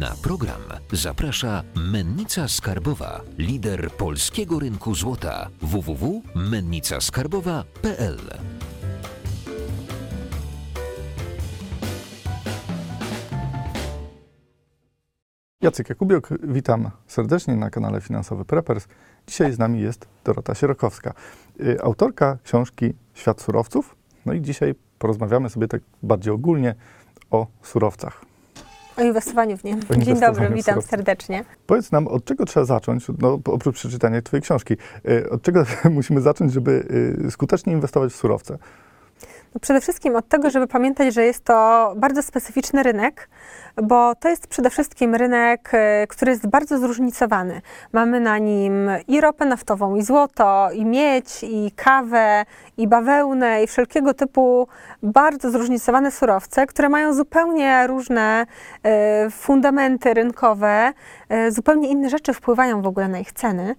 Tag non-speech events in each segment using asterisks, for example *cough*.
Na program zaprasza Mennica Skarbowa, lider polskiego rynku złota www.mennicaskarbowa.pl. Jacek Jakubiok, witam serdecznie na kanale Finansowy Preppers. Dzisiaj z nami jest Dorota Sierokowska, y, autorka książki Świat surowców. No i dzisiaj porozmawiamy sobie tak bardziej ogólnie o surowcach. O inwestowaniu w nie. O Dzień dobry, witam serdecznie. Powiedz nam, od czego trzeba zacząć, no, oprócz przeczytania Twojej książki, y, od czego *laughs* musimy zacząć, żeby y, skutecznie inwestować w surowce? No przede wszystkim od tego, żeby pamiętać, że jest to bardzo specyficzny rynek, bo to jest przede wszystkim rynek, e, który jest bardzo zróżnicowany. Mamy na nim i ropę naftową, i złoto, i miedź, i kawę, i bawełnę, i wszelkiego typu bardzo zróżnicowane surowce, które mają zupełnie różne e, fundamenty rynkowe, e, zupełnie inne rzeczy wpływają w ogóle na ich ceny.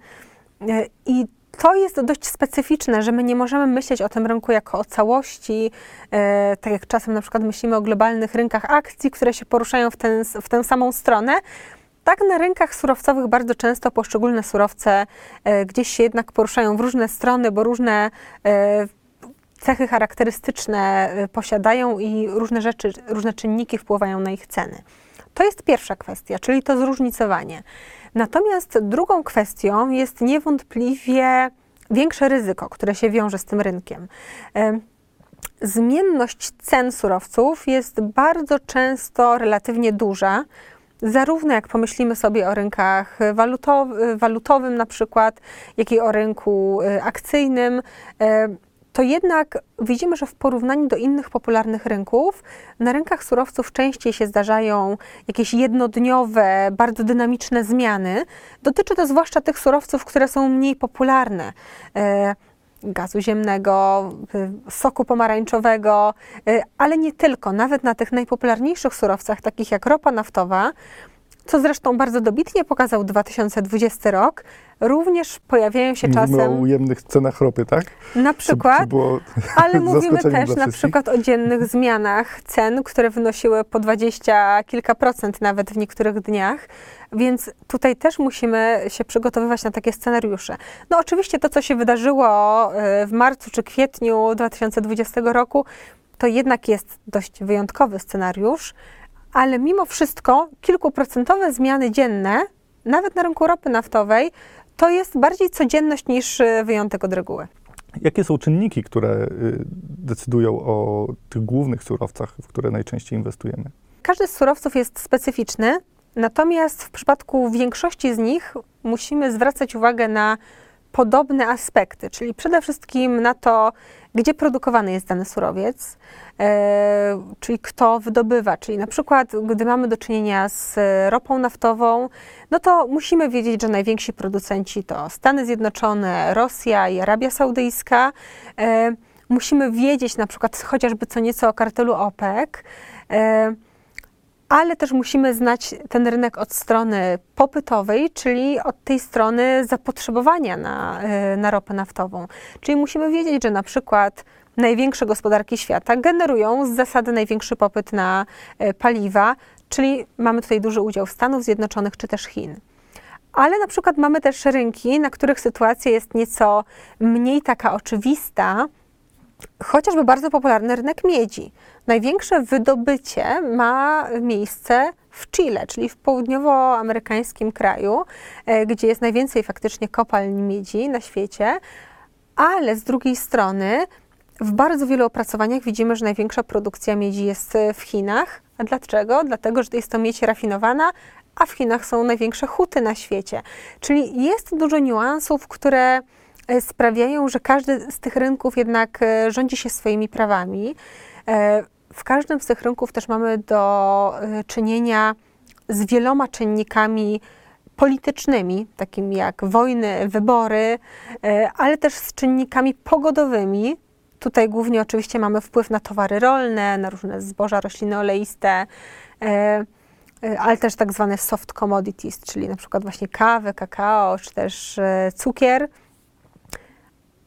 I to jest dość specyficzne, że my nie możemy myśleć o tym rynku jako o całości, e, tak jak czasem na przykład myślimy o globalnych rynkach akcji, które się poruszają w, ten, w tę samą stronę. Tak na rynkach surowcowych bardzo często poszczególne surowce e, gdzieś się jednak poruszają w różne strony, bo różne e, cechy charakterystyczne posiadają i różne rzeczy, różne czynniki wpływają na ich ceny. To jest pierwsza kwestia, czyli to zróżnicowanie. Natomiast drugą kwestią jest niewątpliwie większe ryzyko, które się wiąże z tym rynkiem. Em, Zmienność cen surowców jest bardzo często relatywnie duża. Zarówno jak pomyślimy sobie o rynkach walutow- walutowym, na przykład, jak i o rynku y, akcyjnym, to jednak widzimy, że w porównaniu do innych popularnych rynków, na rynkach surowców częściej się zdarzają jakieś jednodniowe, bardzo dynamiczne zmiany. Dotyczy to zwłaszcza tych surowców, które są mniej popularne. E, gazu ziemnego, y, soku pomarańczowego, y, ale nie tylko. Nawet na tych najpopularniejszych surowcach, takich jak ropa naftowa, co zresztą bardzo dobitnie pokazał 2020 rok, również pojawiają się Mówimy o czasem ujemnych cenach ropy, tak? na Czy- przykład Czy było *laughs* ale mówimy też na przykład o dziennych zmianach cen, które wynosiły po 20 kilka procent nawet w niektórych dniach. Więc tutaj też musimy się przygotowywać na takie scenariusze. No oczywiście to, co się wydarzyło e, w marcu czy kwietniu 2020 roku, to jednak jest dość wyjątkowy scenariusz, ale mimo wszystko kilkuprocentowe zmiany dzienne, nawet na rynku ropy naftowej, to jest bardziej codzienność niż e, wyjątek od reguły. Jakie są czynniki, które y, decydują o tych głównych surowcach, w które najczęściej inwestujemy? Każdy z surowców jest specyficzny, natomiast w przypadku większości z nich musimy zwracać uwagę na podobne aspekty, czyli przede wszystkim na to, gdzie produkowany jest dany surowiec, e, czyli kto wydobywa, czyli na przykład gdy mamy do czynienia z ropą naftową, no to musimy wiedzieć, że najwięksi producenci to Stany Zjednoczone, Rosja i Arabia Saudyjska. E, musimy wiedzieć na przykład chociażby co nieco o kartelu OPEC. Ale też musimy znać ten rynek od strony popytowej, czyli od tej strony zapotrzebowania na, e, na ropę naftową. Czyli musimy wiedzieć, że na przykład największe gospodarki świata generują z zasady największy popyt na e, paliwa, czyli mamy tutaj duży udział Stanów Zjednoczonych czy też Chin. Ale na przykład mamy też rynki, na których sytuacja jest nieco mniej taka oczywista, chociażby bardzo popularny rynek miedzi. Największe wydobycie ma miejsce w Chile, czyli w południowoamerykańskim kraju, e, gdzie jest najwięcej faktycznie kopalń miedzi na świecie, ale z drugiej strony w bardzo wielu opracowaniach widzimy, że największa produkcja miedzi jest e, w Chinach. A dlaczego? Dlatego, że jest to miedź rafinowana, a w Chinach są największe huty na świecie. Czyli jest dużo niuansów, które sprawiają, że każdy z tych rynków jednak e, rządzi się swoimi prawami. E, W każdym z tych rynków też mamy do e, czynienia z wieloma czynnikami politycznymi, takimi jak wojny, wybory, e, ale też z czynnikami pogodowymi. Tutaj głównie oczywiście mamy wpływ na towary rolne, na różne zboża, rośliny oleiste, e, e, ale też tak zwane soft commodities, czyli na przykład właśnie kawę, kakao, czy też e, cukier.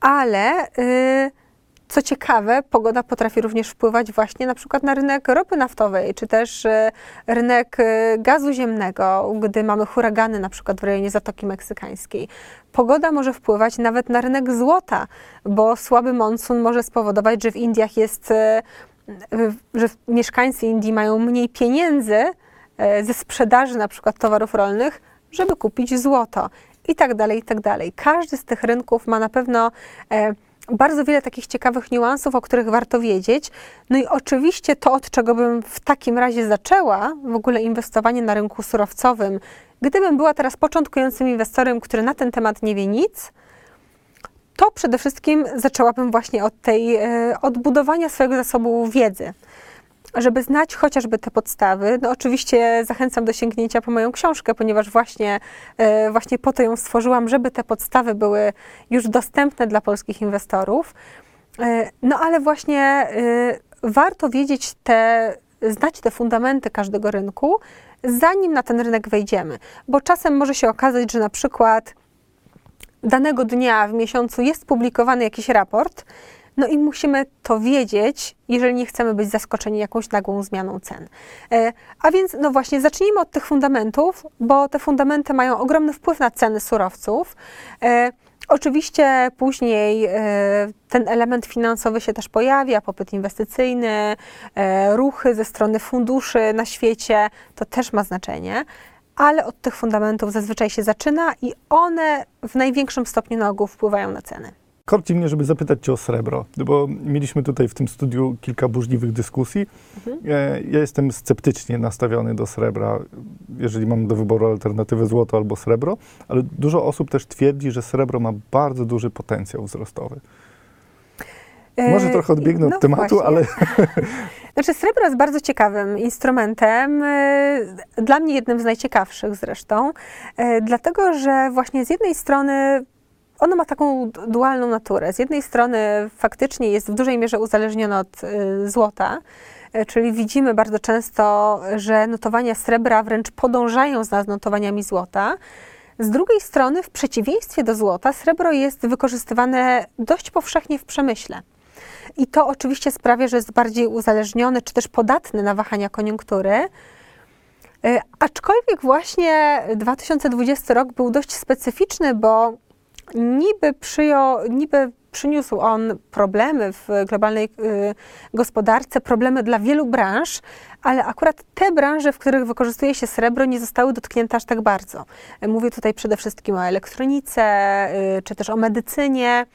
Ale y, co ciekawe, pogoda potrafi również wpływać właśnie na przykład na rynek ropy naftowej, czy też e, rynek e, gazu ziemnego, gdy mamy huragany na przykład w rejonie Zatoki Meksykańskiej. Pogoda może wpływać nawet na rynek złota, bo słaby monsun może spowodować, że w Indiach jest, że mieszkańcy Indii mają mniej pieniędzy ze sprzedaży na przykład towarów rolnych, żeby kupić złoto i tak dalej, i tak dalej. Każdy z tych rynków ma na pewno bardzo wiele takich ciekawych niuansów, o których warto wiedzieć. No i oczywiście to, od czego bym w takim razie zaczęła, w ogóle inwestowanie na rynku surowcowym, gdybym była teraz początkującym inwestorem, który na ten temat nie wie nic, to przede wszystkim zaczęłabym właśnie od tej, e, od budowania swojego zasobu wiedzy żeby znać chociażby te podstawy. No oczywiście zachęcam do sięgnięcia po moją książkę, ponieważ właśnie, e, właśnie po to ją stworzyłam, żeby te podstawy były już dostępne dla polskich inwestorów. E, no ale właśnie e, warto wiedzieć te, znać te fundamenty każdego rynku, zanim na ten rynek wejdziemy, bo czasem może się okazać, że na przykład danego dnia w miesiącu jest publikowany jakiś raport, no i musimy to wiedzieć, jeżeli nie chcemy być zaskoczeni jakąś nagłą zmianą cen. E, a więc, no właśnie, zacznijmy od tych fundamentów, bo te fundamenty mają ogromny wpływ na ceny surowców. E, oczywiście później e, ten element finansowy się też pojawia, popyt inwestycyjny, ruchy ze strony funduszy na świecie, to też ma znaczenie ale od tych fundamentów zazwyczaj się zaczyna i one w największym stopniu na ogół wpływają na ceny. Korci mnie, żeby zapytać Cię o srebro, bo mieliśmy tutaj w tym studiu kilka burzliwych dyskusji. Mhm. Ja jestem sceptycznie nastawiony do srebra, jeżeli mam do wyboru alternatywę złoto albo srebro, ale dużo osób też twierdzi, że srebro ma bardzo duży potencjał wzrostowy. Może trochę odbiegnę no od tematu, właśnie. ale. *laughs* *laughs* Znaczy, srebro jest bardzo ciekawym instrumentem, e, dla mnie jednym z najciekawszych zresztą, e, dlatego że właśnie z jednej strony ono ma taką dualną naturę. Z jednej strony faktycznie jest w dużej mierze uzależnione od y, złota, y, czyli widzimy bardzo często, że notowania srebra wręcz podążają za notowaniami złota. Z drugiej strony, w przeciwieństwie do złota, srebro jest wykorzystywane dość powszechnie w przemyśle. I to oczywiście sprawia, że jest bardziej uzależniony czy też podatny na wahania koniunktury. Y, aczkolwiek właśnie 2020 rok był dość specyficzny, bo niby, przyjął, niby przyniósł on problemy w globalnej y, gospodarce, problemy dla wielu branż, ale akurat te branże, w których wykorzystuje się srebro, nie zostały dotknięte aż tak bardzo. Mówię tutaj przede wszystkim o elektronice, y, czy też o medycynie.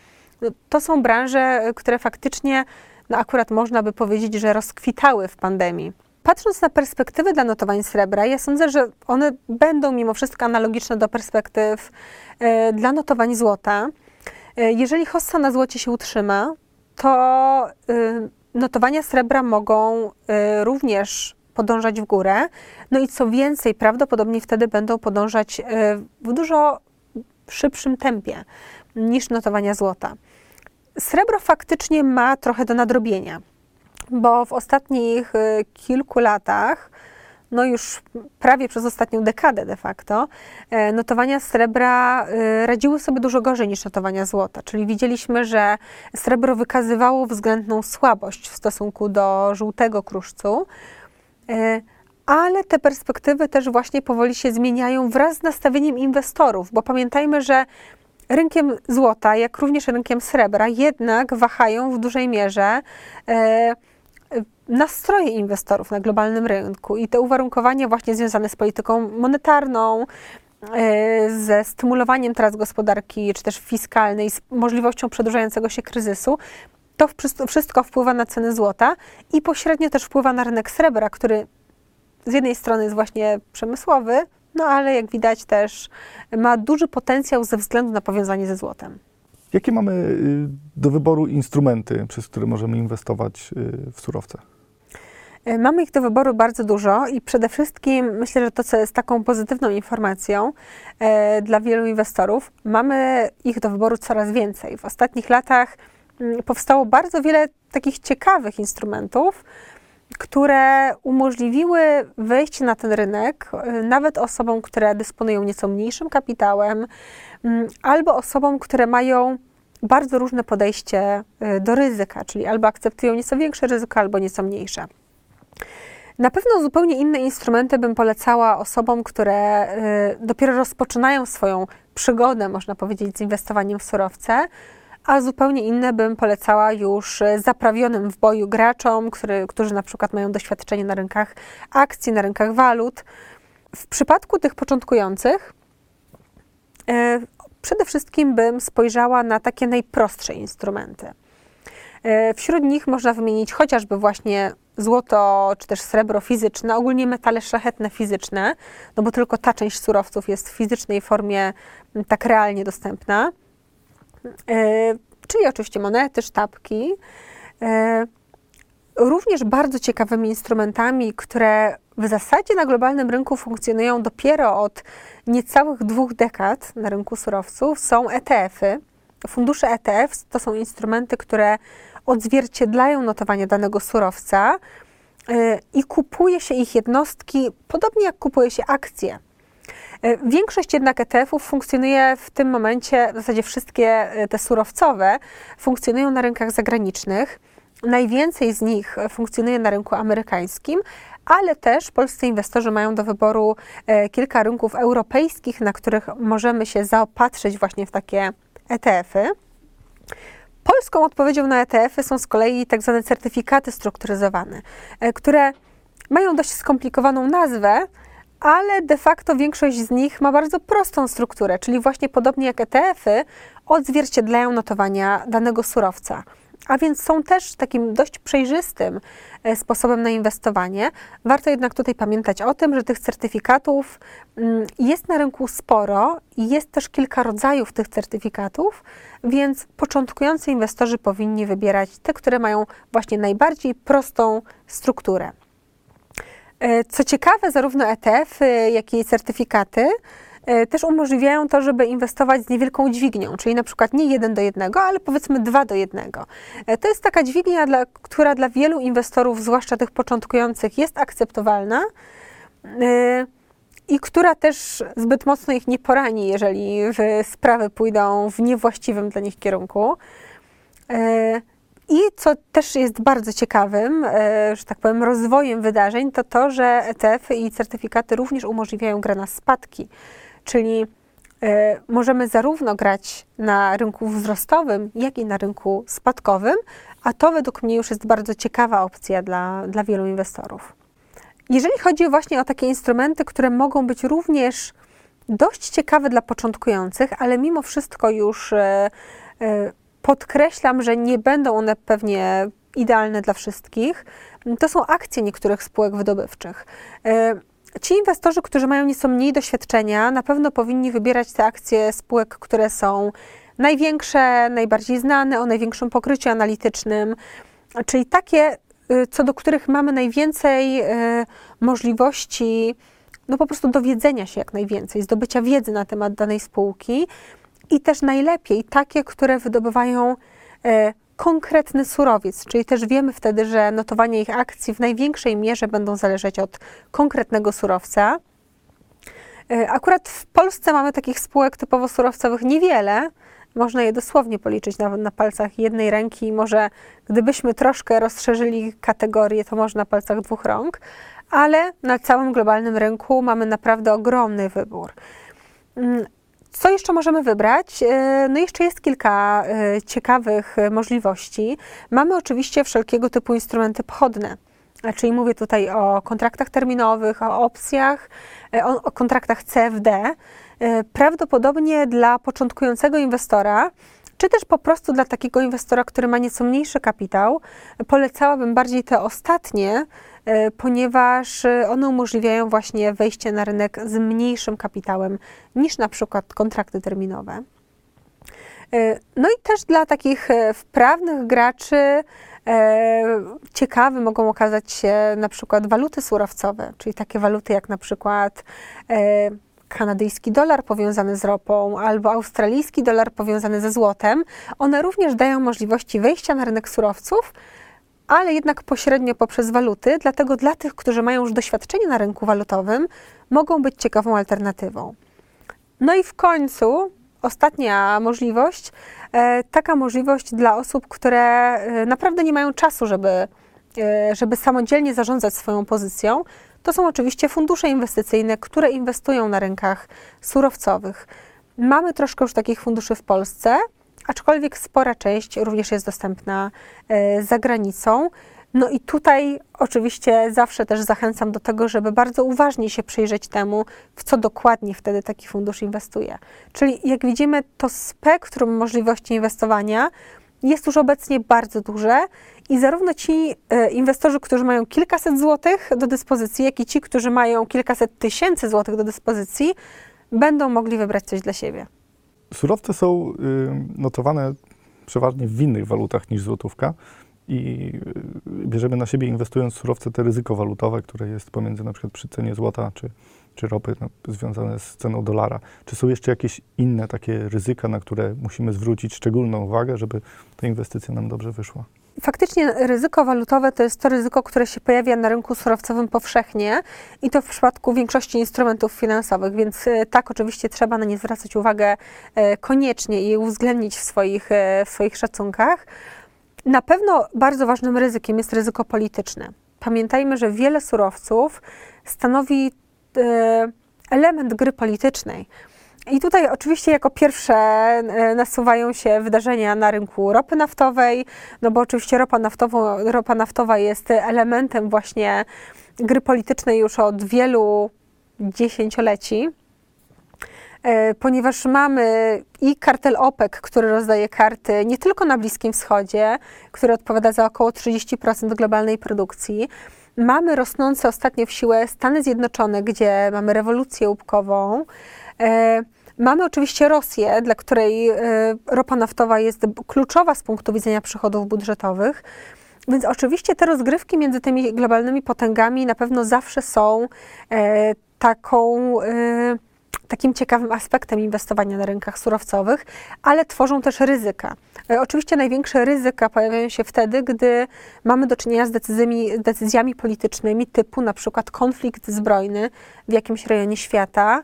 To są branże, które faktycznie, no akurat można by powiedzieć, że rozkwitały w pandemii. Patrząc na perspektywy dla notowań srebra, ja sądzę, że one będą mimo wszystko analogiczne do perspektyw e, dla notowań złota. E, jeżeli hossa na złocie się utrzyma, to e, notowania srebra mogą również podążać w górę. No i co więcej, prawdopodobnie wtedy będą podążać w dużo szybszym tempie niż notowania złota. Srebro faktycznie ma trochę do nadrobienia bo w ostatnich y, kilku latach, no już prawie przez ostatnią dekadę de facto, e, notowania srebra y, radziły sobie dużo gorzej niż notowania złota. Czyli widzieliśmy, że srebro wykazywało względną słabość w stosunku do żółtego kruszcu. E, ale te perspektywy też właśnie powoli się zmieniają wraz z nastawieniem inwestorów, bo pamiętajmy, że rynkiem złota, jak również rynkiem srebra, jednak wahają w dużej mierze. E, nastroje inwestorów na globalnym rynku i te uwarunkowania właśnie związane z polityką monetarną, e, ze stymulowaniem teraz gospodarki, czy też fiskalnej, z możliwością przedłużającego się kryzysu, to wszystko wpływa na ceny złota i pośrednio też wpływa na rynek srebra, który z jednej strony jest właśnie przemysłowy, no ale jak widać też ma duży potencjał ze względu na powiązanie ze złotem. Jakie mamy y, do wyboru instrumenty, przez które możemy inwestować y, w surowce? E, mamy ich do wyboru bardzo dużo i przede wszystkim myślę, że to, co jest taką pozytywną informacją e, dla wielu inwestorów, mamy ich do wyboru coraz więcej. W ostatnich latach mm, powstało bardzo wiele takich ciekawych instrumentów, które umożliwiły wejście na ten rynek e, nawet osobom, które dysponują nieco mniejszym kapitałem, mm, albo osobom, które mają bardzo różne podejście do ryzyka, czyli albo akceptują nieco większe ryzyko, albo nieco mniejsze. Na pewno zupełnie inne instrumenty bym polecała osobom, które y, dopiero rozpoczynają swoją przygodę, można powiedzieć, z inwestowaniem w surowce, a zupełnie inne bym polecała już y, zaprawionym w boju graczom, który, którzy na przykład mają doświadczenie na rynkach akcji, na rynkach walut. W przypadku tych początkujących, y, przede wszystkim bym spojrzała na takie najprostsze instrumenty. Y, wśród nich można wymienić chociażby właśnie złoto czy też srebro fizyczne, ogólnie metale szlachetne fizyczne, no bo tylko ta część surowców jest w fizycznej formie tak realnie dostępna. E, czyli oczywiście monety, sztabki. E, również bardzo ciekawymi instrumentami, które w zasadzie na globalnym rynku funkcjonują dopiero od niecałych dwóch dekad na rynku surowców, są ETF-y. Fundusze ETF to są instrumenty, które odzwierciedlają notowanie danego surowca y, i kupuje się ich jednostki podobnie jak kupuje się akcje. Y, Większość jednak ETF-ów funkcjonuje w tym momencie, w zasadzie wszystkie y, te surowcowe funkcjonują na rynkach zagranicznych. Najwięcej z nich funkcjonuje na rynku amerykańskim, ale też polscy inwestorzy mają do wyboru e, kilka rynków europejskich, na których możemy się zaopatrzyć właśnie w takie ETF-y. Polską odpowiedzią na ETF-y są z kolei tak zwane certyfikaty strukturyzowane, e, które mają dość skomplikowaną nazwę, ale de facto większość z nich ma bardzo prostą strukturę, czyli właśnie podobnie jak ETF-y odzwierciedlają notowania danego surowca. A więc są też takim dość przejrzystym e, sposobem na inwestowanie. Warto jednak tutaj pamiętać o tym, że tych certyfikatów mm, jest na rynku sporo i jest też kilka rodzajów tych certyfikatów, więc początkujący inwestorzy powinni wybierać te, które mają właśnie najbardziej prostą strukturę. E, Co ciekawe, zarówno ETF, y, jak i certyfikaty też umożliwiają to, żeby inwestować z niewielką dźwignią, czyli na przykład nie jeden do jednego, ale powiedzmy dwa do jednego. E, To jest taka dźwignia, dla, która dla wielu inwestorów, zwłaszcza tych początkujących, jest akceptowalna e, i która też zbyt mocno ich nie porani, jeżeli sprawy pójdą w niewłaściwym dla nich kierunku. E, I co też jest bardzo ciekawym, e, że tak powiem, rozwojem wydarzeń, to to, że ETF-y i certyfikaty również umożliwiają grę na spadki. Czyli e, możemy zarówno grać na rynku wzrostowym, jak i na rynku spadkowym, a to według mnie już jest bardzo ciekawa opcja dla, dla wielu inwestorów. Jeżeli chodzi właśnie o takie instrumenty, które mogą być również dość ciekawe dla początkujących, ale mimo wszystko już e, e, podkreślam, że nie będą one pewnie idealne dla wszystkich, to są akcje niektórych spółek wydobywczych. Ci inwestorzy, którzy mają nieco mniej doświadczenia, na pewno powinni wybierać te akcje spółek, które są największe, najbardziej znane, o największym pokryciu analitycznym, czyli takie, y, co do których mamy najwięcej y, możliwości, no po prostu dowiedzenia się jak najwięcej, zdobycia wiedzy na temat danej spółki. I też najlepiej takie, które wydobywają e, konkretny surowiec, czyli też wiemy wtedy, że notowanie ich akcji w największej mierze będą zależeć od konkretnego surowca. E, Akurat w Polsce mamy takich spółek typowo surowcowych niewiele. Można je dosłownie policzyć nawet na palcach jednej ręki. Może gdybyśmy troszkę rozszerzyli kategorie, to może na palcach dwóch rąk, ale na całym globalnym rynku mamy naprawdę ogromny wybór. Co jeszcze możemy wybrać? E, No jeszcze jest kilka e, ciekawych e, możliwości. Mamy oczywiście wszelkiego typu instrumenty pochodne. Czyli mówię tutaj o kontraktach terminowych, o opcjach, o, kontraktach CFD. Prawdopodobnie dla początkującego inwestora, czy też po prostu dla takiego inwestora, który ma nieco mniejszy kapitał, polecałabym bardziej te ostatnie, ponieważ e, one umożliwiają właśnie wejście na rynek z mniejszym kapitałem niż na przykład kontrakty terminowe. E, No i też dla takich e, wprawnych graczy e, ciekawe mogą okazać się na przykład waluty surowcowe, czyli takie waluty jak na przykład e, kanadyjski dolar powiązany z ropą albo australijski dolar powiązany ze złotem. One również dają możliwości wejścia na rynek surowców, ale jednak pośrednio poprzez waluty, dlatego dla tych, którzy mają już doświadczenie na rynku walutowym, mogą być ciekawą alternatywą. No i w końcu ostatnia możliwość, e, taka możliwość dla osób, które e, naprawdę nie mają czasu, żeby, e, żeby samodzielnie zarządzać swoją pozycją. To są oczywiście fundusze inwestycyjne, które inwestują na rynkach surowcowych. Mamy troszkę już takich funduszy w Polsce, aczkolwiek spora część również jest dostępna e, za granicą. No i tutaj oczywiście zawsze też zachęcam do tego, żeby bardzo uważnie się przyjrzeć temu, w co dokładnie wtedy taki fundusz inwestuje. Czyli jak widzimy, to spektrum możliwości inwestowania jest już obecnie bardzo duże i zarówno ci e, inwestorzy, którzy mają kilkaset złotych do dyspozycji, jak i ci, którzy mają kilkaset tysięcy złotych do dyspozycji, będą mogli wybrać coś dla siebie. Surowce są y, notowane przeważnie w innych walutach niż złotówka i y, bierzemy na siebie inwestując w surowce te ryzyko walutowe, które jest pomiędzy na przykład przy cenie złota czy, czy ropy no, związane z ceną dolara. Czy są jeszcze jakieś inne takie ryzyka, na które musimy zwrócić szczególną uwagę, żeby ta inwestycja nam dobrze wyszła? Faktycznie ryzyko walutowe to jest to ryzyko, które się pojawia na rynku surowcowym powszechnie i to w przypadku większości instrumentów finansowych, więc e, tak, oczywiście trzeba na nie zwracać uwagę e, koniecznie i uwzględnić w swoich, e, w swoich szacunkach. Na pewno bardzo ważnym ryzykiem jest ryzyko polityczne. Pamiętajmy, że wiele surowców stanowi element gry politycznej. I tutaj oczywiście jako pierwsze e, nasuwają się wydarzenia na rynku ropy naftowej, no bo oczywiście ropa, naftowo, ropa naftowa jest elementem właśnie gry politycznej już od wielu dziesięcioleci e, ponieważ mamy i kartel OPEC, który rozdaje karty nie tylko na Bliskim Wschodzie, który odpowiada za około 30% globalnej produkcji. Mamy rosnące ostatnio w siłę Stany Zjednoczone, gdzie mamy rewolucję łupkową. E, mamy oczywiście Rosję, dla której e, ropa naftowa jest kluczowa z punktu widzenia przychodów budżetowych. Więc oczywiście te rozgrywki między tymi globalnymi potęgami na pewno zawsze są e, taką takim ciekawym aspektem inwestowania na rynkach surowcowych, ale tworzą też ryzyka. Oczywiście największe ryzyka pojawiają się wtedy, gdy mamy do czynienia z decyzjami, decyzjami politycznymi typu na przykład konflikt zbrojny w jakimś rejonie świata,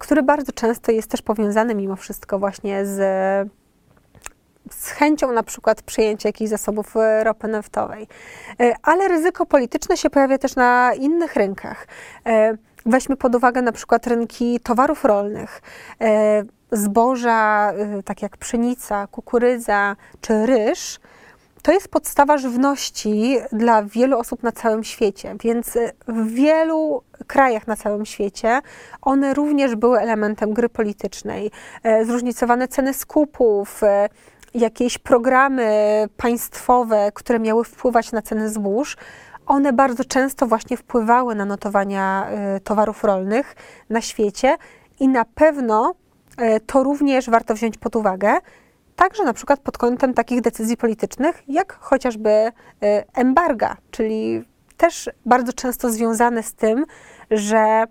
który bardzo często jest też powiązany mimo wszystko właśnie z, z chęcią na przykład przyjęcia jakichś zasobów e, ropy naftowej. E, ale ryzyko polityczne się pojawia też na innych rynkach. E, weźmy pod uwagę na przykład rynki towarów rolnych, zboża, tak jak pszenica, kukurydza czy ryż to jest podstawa żywności dla wielu osób na całym świecie, więc w wielu krajach na całym świecie one również były elementem gry politycznej. E, zróżnicowane ceny skupów, e, jakieś programy państwowe, które miały wpływać na ceny zbóż, one bardzo często właśnie wpływały na notowania e, towarów rolnych na świecie i na pewno to również warto wziąć pod uwagę, Także na przykład pod kątem takich decyzji politycznych, jak chociażby y, embarga, czyli też bardzo często związane z tym, że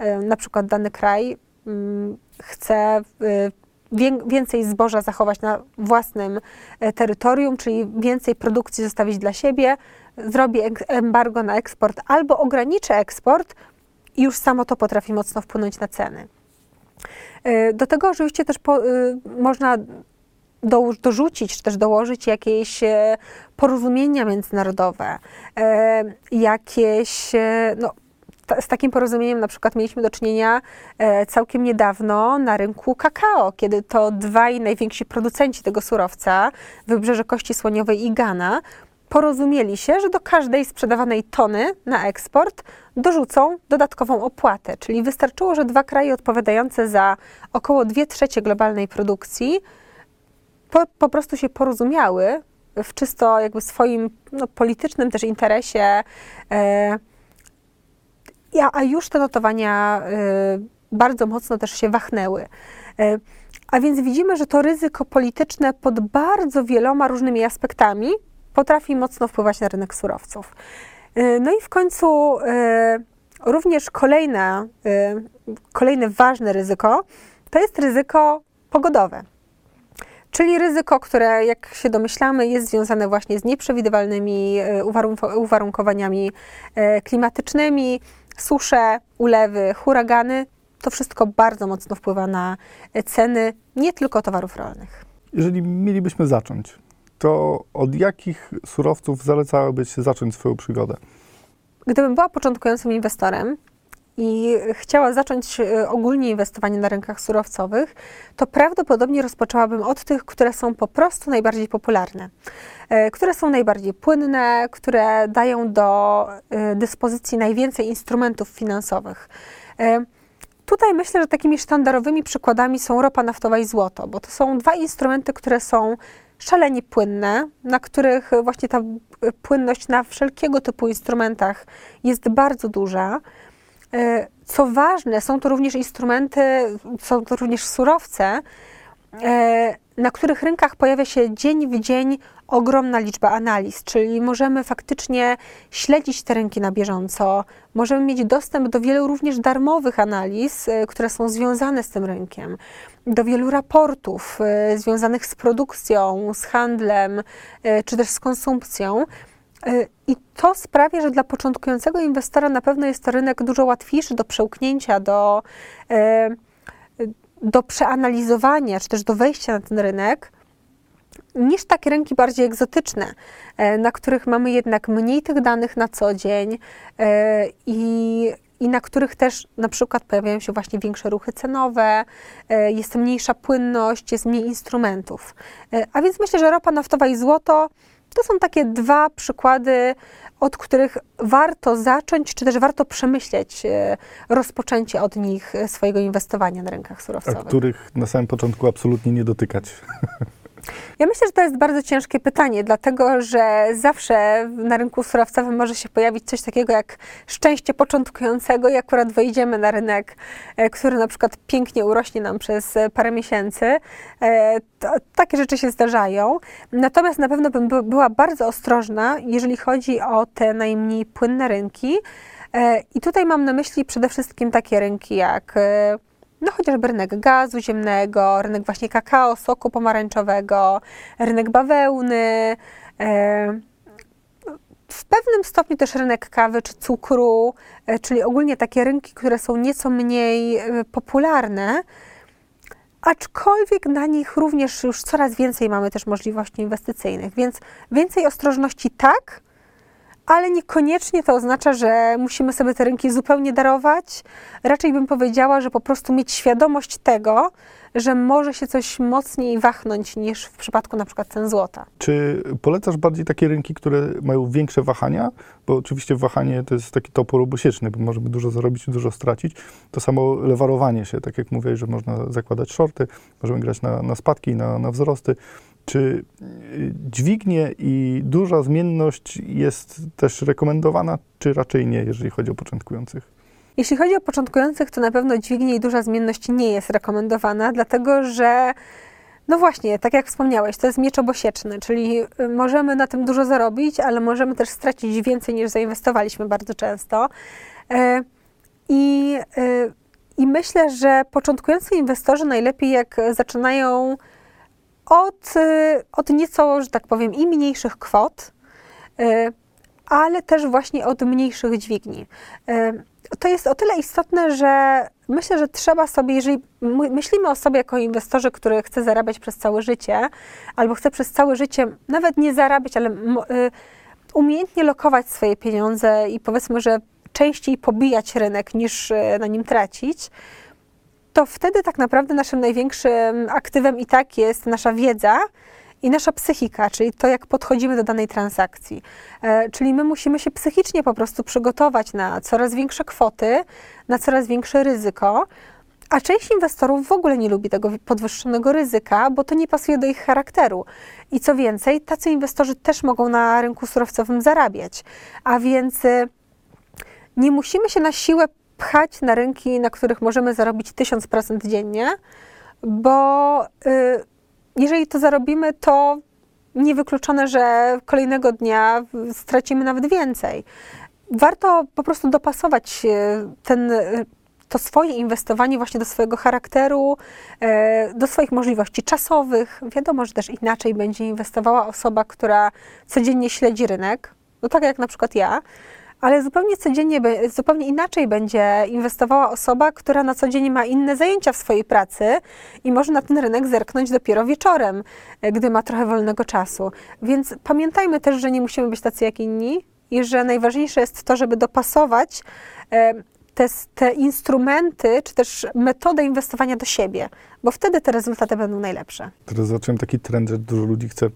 y, na przykład dany kraj mm, chce y, więcej zboża zachować na własnym terytorium, czyli więcej produkcji zostawić dla siebie, zrobi embargo na eksport albo ograniczy eksport i już samo to potrafi mocno wpłynąć na ceny. Do tego oczywiście też po, można do, dorzucić, czy też dołożyć jakieś e, porozumienia międzynarodowe, e, jakieś, e, no, z takim porozumieniem na przykład mieliśmy do czynienia całkiem niedawno na rynku kakao, kiedy to dwaj najwięksi producenci tego surowca, Wybrzeże Kości Słoniowej i Ghana, porozumieli się, że do każdej sprzedawanej tony na eksport dorzucą dodatkową opłatę. Czyli wystarczyło, że dwa kraje odpowiadające za około 2 trzecie globalnej produkcji po, po prostu się porozumiały w czysto jakby swoim no, politycznym też interesie, e, a już te notowania e, bardzo mocno też się wachnęły. E, a więc widzimy, że to ryzyko polityczne pod bardzo wieloma różnymi aspektami potrafi mocno wpływać na rynek surowców. No i w końcu również kolejne, kolejne ważne ryzyko to jest ryzyko pogodowe. Czyli ryzyko, które, jak się domyślamy, jest związane właśnie z nieprzewidywalnymi e, uwarunkowaniami e, klimatycznymi, susze, ulewy, huragany, to wszystko bardzo mocno wpływa na ceny nie tylko towarów rolnych. Jeżeli mielibyśmy zacząć, to od jakich surowców zalecałabyś zacząć swoją przygodę? Gdybym była początkującym inwestorem i chciała zacząć e, ogólnie inwestowanie na rynkach surowcowych, to prawdopodobnie rozpoczęłabym od tych, które są po prostu najbardziej popularne, e, które są najbardziej płynne, które dają do e, dyspozycji najwięcej instrumentów finansowych. Tutaj myślę, że takimi sztandarowymi przykładami są ropa naftowa i złoto, bo to są dwa instrumenty, które są szalenie płynne, na których właśnie ta płynność na wszelkiego typu instrumentach jest bardzo duża. E, Co ważne, są to również instrumenty, są to również surowce, e, na których rynkach pojawia się dzień w dzień ogromna liczba analiz, czyli możemy faktycznie śledzić te rynki na bieżąco, możemy mieć dostęp do wielu również darmowych analiz, e, które są związane z tym rynkiem, do wielu raportów związanych z produkcją, z handlem czy też z konsumpcją. E, I to sprawia, że dla początkującego inwestora na pewno jest to rynek dużo łatwiejszy do przełknięcia, do, e, do przeanalizowania, czy też do wejścia na ten rynek, niż takie rynki bardziej egzotyczne, e, na których mamy jednak mniej tych danych na co dzień i, i na których też na przykład pojawiają się właśnie większe ruchy cenowe, jest mniejsza płynność, jest mniej instrumentów. A więc myślę, że ropa naftowa i złoto to są takie dwa przykłady, od których warto zacząć, czy też warto przemyśleć e, rozpoczęcie od nich e, swojego inwestowania na rynkach A surowcowych. których na samym początku absolutnie nie dotykać? *laughs* Ja myślę, że to jest bardzo ciężkie pytanie, dlatego że zawsze na rynku surowcowym może się pojawić coś takiego jak szczęście początkującego i akurat wejdziemy na rynek, e, który na przykład pięknie urośnie nam przez e, parę miesięcy. E, to, takie rzeczy się zdarzają. Natomiast na pewno bym by- była bardzo ostrożna, jeżeli chodzi o te najmniej płynne rynki. I tutaj mam na myśli przede wszystkim takie rynki jak no chociażby rynek gazu ziemnego, rynek właśnie kakao, soku pomarańczowego, rynek bawełny, e, w pewnym stopniu też rynek kawy czy cukru, e, czyli ogólnie takie rynki, które są nieco mniej e, popularne, aczkolwiek na nich również już coraz więcej mamy też możliwości inwestycyjnych, więc więcej ostrożności tak, ale niekoniecznie to oznacza, że musimy sobie te rynki zupełnie darować. Raczej bym powiedziała, że po prostu mieć świadomość tego, że może się coś mocniej wachnąć niż w przypadku na przykład cen złota. Czy polecasz bardziej takie rynki, które mają większe wahania? Bo oczywiście wahanie to jest taki topór obosieczny, bo możemy dużo zarobić i dużo stracić. To samo lewarowanie się, tak jak mówię, że można zakładać shorty, możemy grać na, na spadki, na, na wzrosty. Czy y, dźwignie i duża zmienność jest też rekomendowana, czy raczej nie, jeżeli chodzi o początkujących? Jeśli chodzi o początkujących, to na pewno dźwignie i duża zmienność nie jest rekomendowana, dlatego że, no właśnie, tak jak wspomniałeś, to jest miecz obosieczny, czyli y, możemy na tym dużo zarobić, ale możemy też stracić więcej niż zainwestowaliśmy bardzo często. E, I, y, I myślę, że początkujący inwestorzy najlepiej jak zaczynają od, y, od nieco, że tak powiem, i mniejszych kwot, y, ale też właśnie od mniejszych dźwigni. Y, To jest o tyle istotne, że myślę, że trzeba sobie, jeżeli my- myślimy o sobie jako inwestorze, który chce zarabiać przez całe życie, albo chce przez całe życie nawet nie zarabiać, ale umiejętnie lokować swoje pieniądze i powiedzmy, że częściej pobijać rynek niż na nim tracić, to wtedy tak naprawdę naszym największym aktywem i tak jest nasza wiedza i nasza psychika, czyli to, jak podchodzimy do danej transakcji. E, czyli my musimy się psychicznie po prostu przygotować na coraz większe kwoty, na coraz większe ryzyko. A część inwestorów w ogóle nie lubi tego podwyższonego ryzyka, bo to nie pasuje do ich charakteru. I co więcej, tacy inwestorzy też mogą na rynku surowcowym zarabiać. A więc y, nie musimy się na siłę pchać na rynki, na których możemy zarobić 1000% dziennie, bo y, jeżeli to zarobimy, to niewykluczone, że kolejnego dnia stracimy nawet więcej. Warto po prostu dopasować y, ten, y, to swoje inwestowanie właśnie do swojego charakteru, do swoich możliwości czasowych. Wiadomo, że też inaczej będzie inwestowała osoba, która codziennie śledzi rynek, no tak jak na przykład ja, ale zupełnie codziennie, zupełnie inaczej będzie inwestowała osoba, która na co dzień ma inne zajęcia w swojej pracy i może na ten rynek zerknąć dopiero wieczorem, e, gdy ma trochę wolnego czasu. Więc pamiętajmy też, że nie musimy być tacy jak inni i że najważniejsze jest to, żeby dopasować e, te, te instrumenty, czy też metodę inwestowania do siebie, bo wtedy te rezultaty będą najlepsze. Teraz zobaczyłem taki trend, że dużo ludzi chce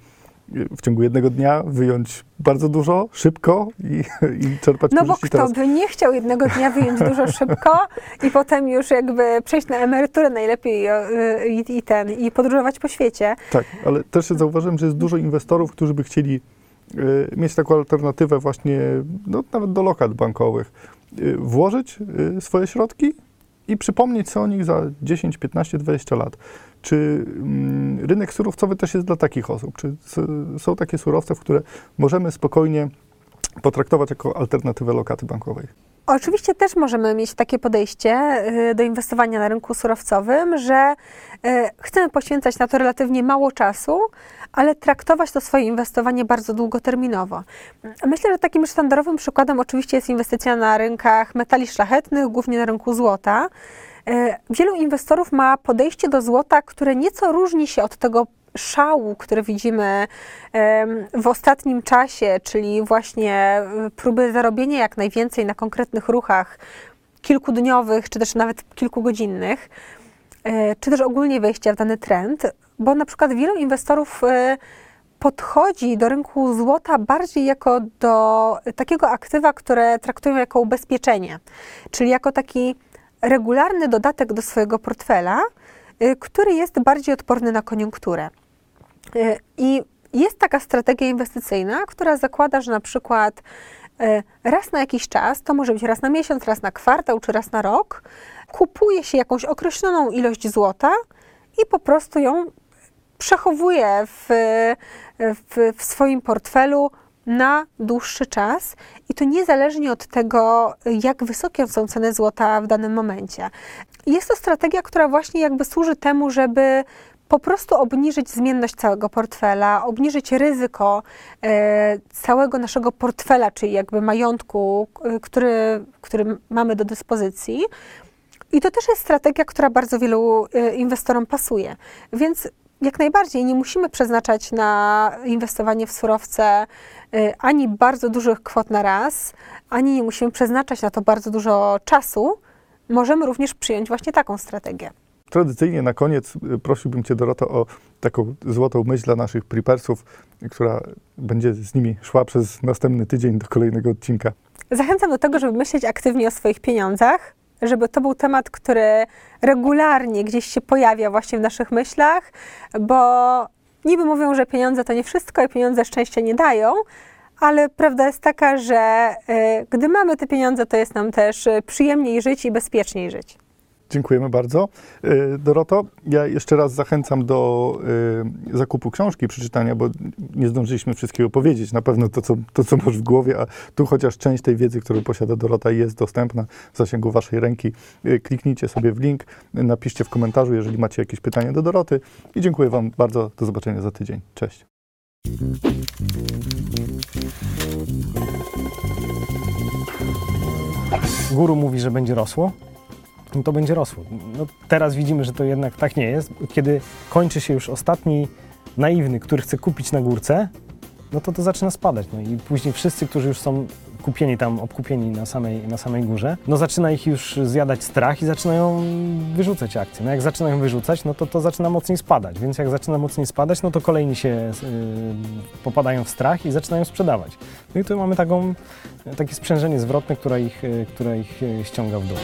w ciągu jednego dnia wyjąć bardzo dużo, szybko i, *laughs* i czerpać No bo kto teraz. by nie chciał jednego dnia wyjąć dużo *laughs* szybko i potem już jakby przejść na emeryturę najlepiej y, i, i ten, i podróżować po świecie. Tak, ale też zauważyłem, że jest dużo inwestorów, którzy by chcieli y, mieć taką alternatywę właśnie, no, nawet do lokat bankowych, y, włożyć y, swoje środki i przypomnieć sobie o nich za 10, 15, 20 lat. Czy mm, rynek surowcowy też jest dla takich osób? Czy są takie surowce, w które możemy spokojnie potraktować jako alternatywę lokaty bankowej? Oczywiście też możemy mieć takie podejście y, do inwestowania na rynku surowcowym, że y, chcemy poświęcać na to relatywnie mało czasu, ale traktować to swoje inwestowanie bardzo długoterminowo. Myślę, że takim sztandarowym przykładem oczywiście jest inwestycja na rynkach metali szlachetnych, głównie na rynku złota. Y, Wielu inwestorów ma podejście do złota, które nieco różni się od tego szału, który widzimy w ostatnim czasie, czyli właśnie y, próby zarobienia jak najwięcej na konkretnych ruchach kilkudniowych, czy też nawet kilkugodzinnych, e, czy też ogólnie wejścia w dany trend, bo na przykład wielu inwestorów e, podchodzi do rynku złota bardziej jako do takiego aktywa, które traktują jako ubezpieczenie, czyli jako taki regularny dodatek do swojego portfela, który jest bardziej odporny na koniunkturę. I jest taka strategia inwestycyjna, która zakłada, że na przykład y, raz na jakiś czas, to może być raz na miesiąc, raz na kwartał czy raz na rok, kupuje się jakąś określoną ilość złota i po prostu ją przechowuje w, w, w swoim portfelu na dłuższy czas i to niezależnie od tego, jak wysokie są ceny złota w danym momencie. Jest to strategia, która właśnie jakby służy temu, żeby po prostu obniżyć zmienność całego portfela, obniżyć ryzyko e, całego naszego portfela, czyli jakby majątku, e, który, który mamy do dyspozycji. I to też jest strategia, która bardzo wielu e, inwestorom pasuje. Więc jak najbardziej nie musimy przeznaczać na inwestowanie w surowce y, ani bardzo dużych kwot na raz, ani nie musimy przeznaczać na to bardzo dużo czasu. Możemy również przyjąć właśnie taką strategię. Tradycyjnie na koniec y, prosiłbym Cię, Doroto, o taką złotą myśl dla naszych prepersów, która będzie z nimi szła przez następny tydzień do kolejnego odcinka. Zachęcam do tego, żeby myśleć aktywnie o swoich pieniądzach, żeby to był temat, który regularnie gdzieś się pojawia właśnie w naszych myślach, bo niby mówią, że pieniądze to nie wszystko i pieniądze szczęścia nie dają, ale prawda jest taka, że y, gdy mamy te pieniądze, to jest nam też y, przyjemniej żyć i bezpieczniej żyć. Dziękujemy bardzo. Y, Doroto, ja jeszcze raz zachęcam do y, zakupu książki, przeczytania, bo nie zdążyliśmy wszystkiego powiedzieć. Na pewno to co, to, co masz w głowie, a tu chociaż część tej wiedzy, którą posiada Dorota, jest dostępna w zasięgu Waszej ręki. Y, Kliknijcie sobie w link, napiszcie w komentarzu, jeżeli macie jakieś pytania do Doroty. I dziękuję Wam bardzo. Do zobaczenia za tydzień. Cześć. guru mówi, że będzie rosło, no to będzie rosło. No teraz widzimy, że to jednak tak nie jest. Kiedy kończy się już ostatni naiwny, który chce kupić na górce, no to to zaczyna spadać. No i później wszyscy, którzy już są kupieni tam, obkupieni na samej, na samej górze, no zaczyna ich już zjadać strach i zaczynają wyrzucać akcje. No jak zaczynają wyrzucać, no to to zaczyna mocniej spadać. Więc jak zaczyna mocniej spadać, no to kolejni się y, popadają w strach i zaczynają sprzedawać. No i tu mamy taką, takie sprzężenie zwrotne, które ich, y, które ich y, ściąga w dół.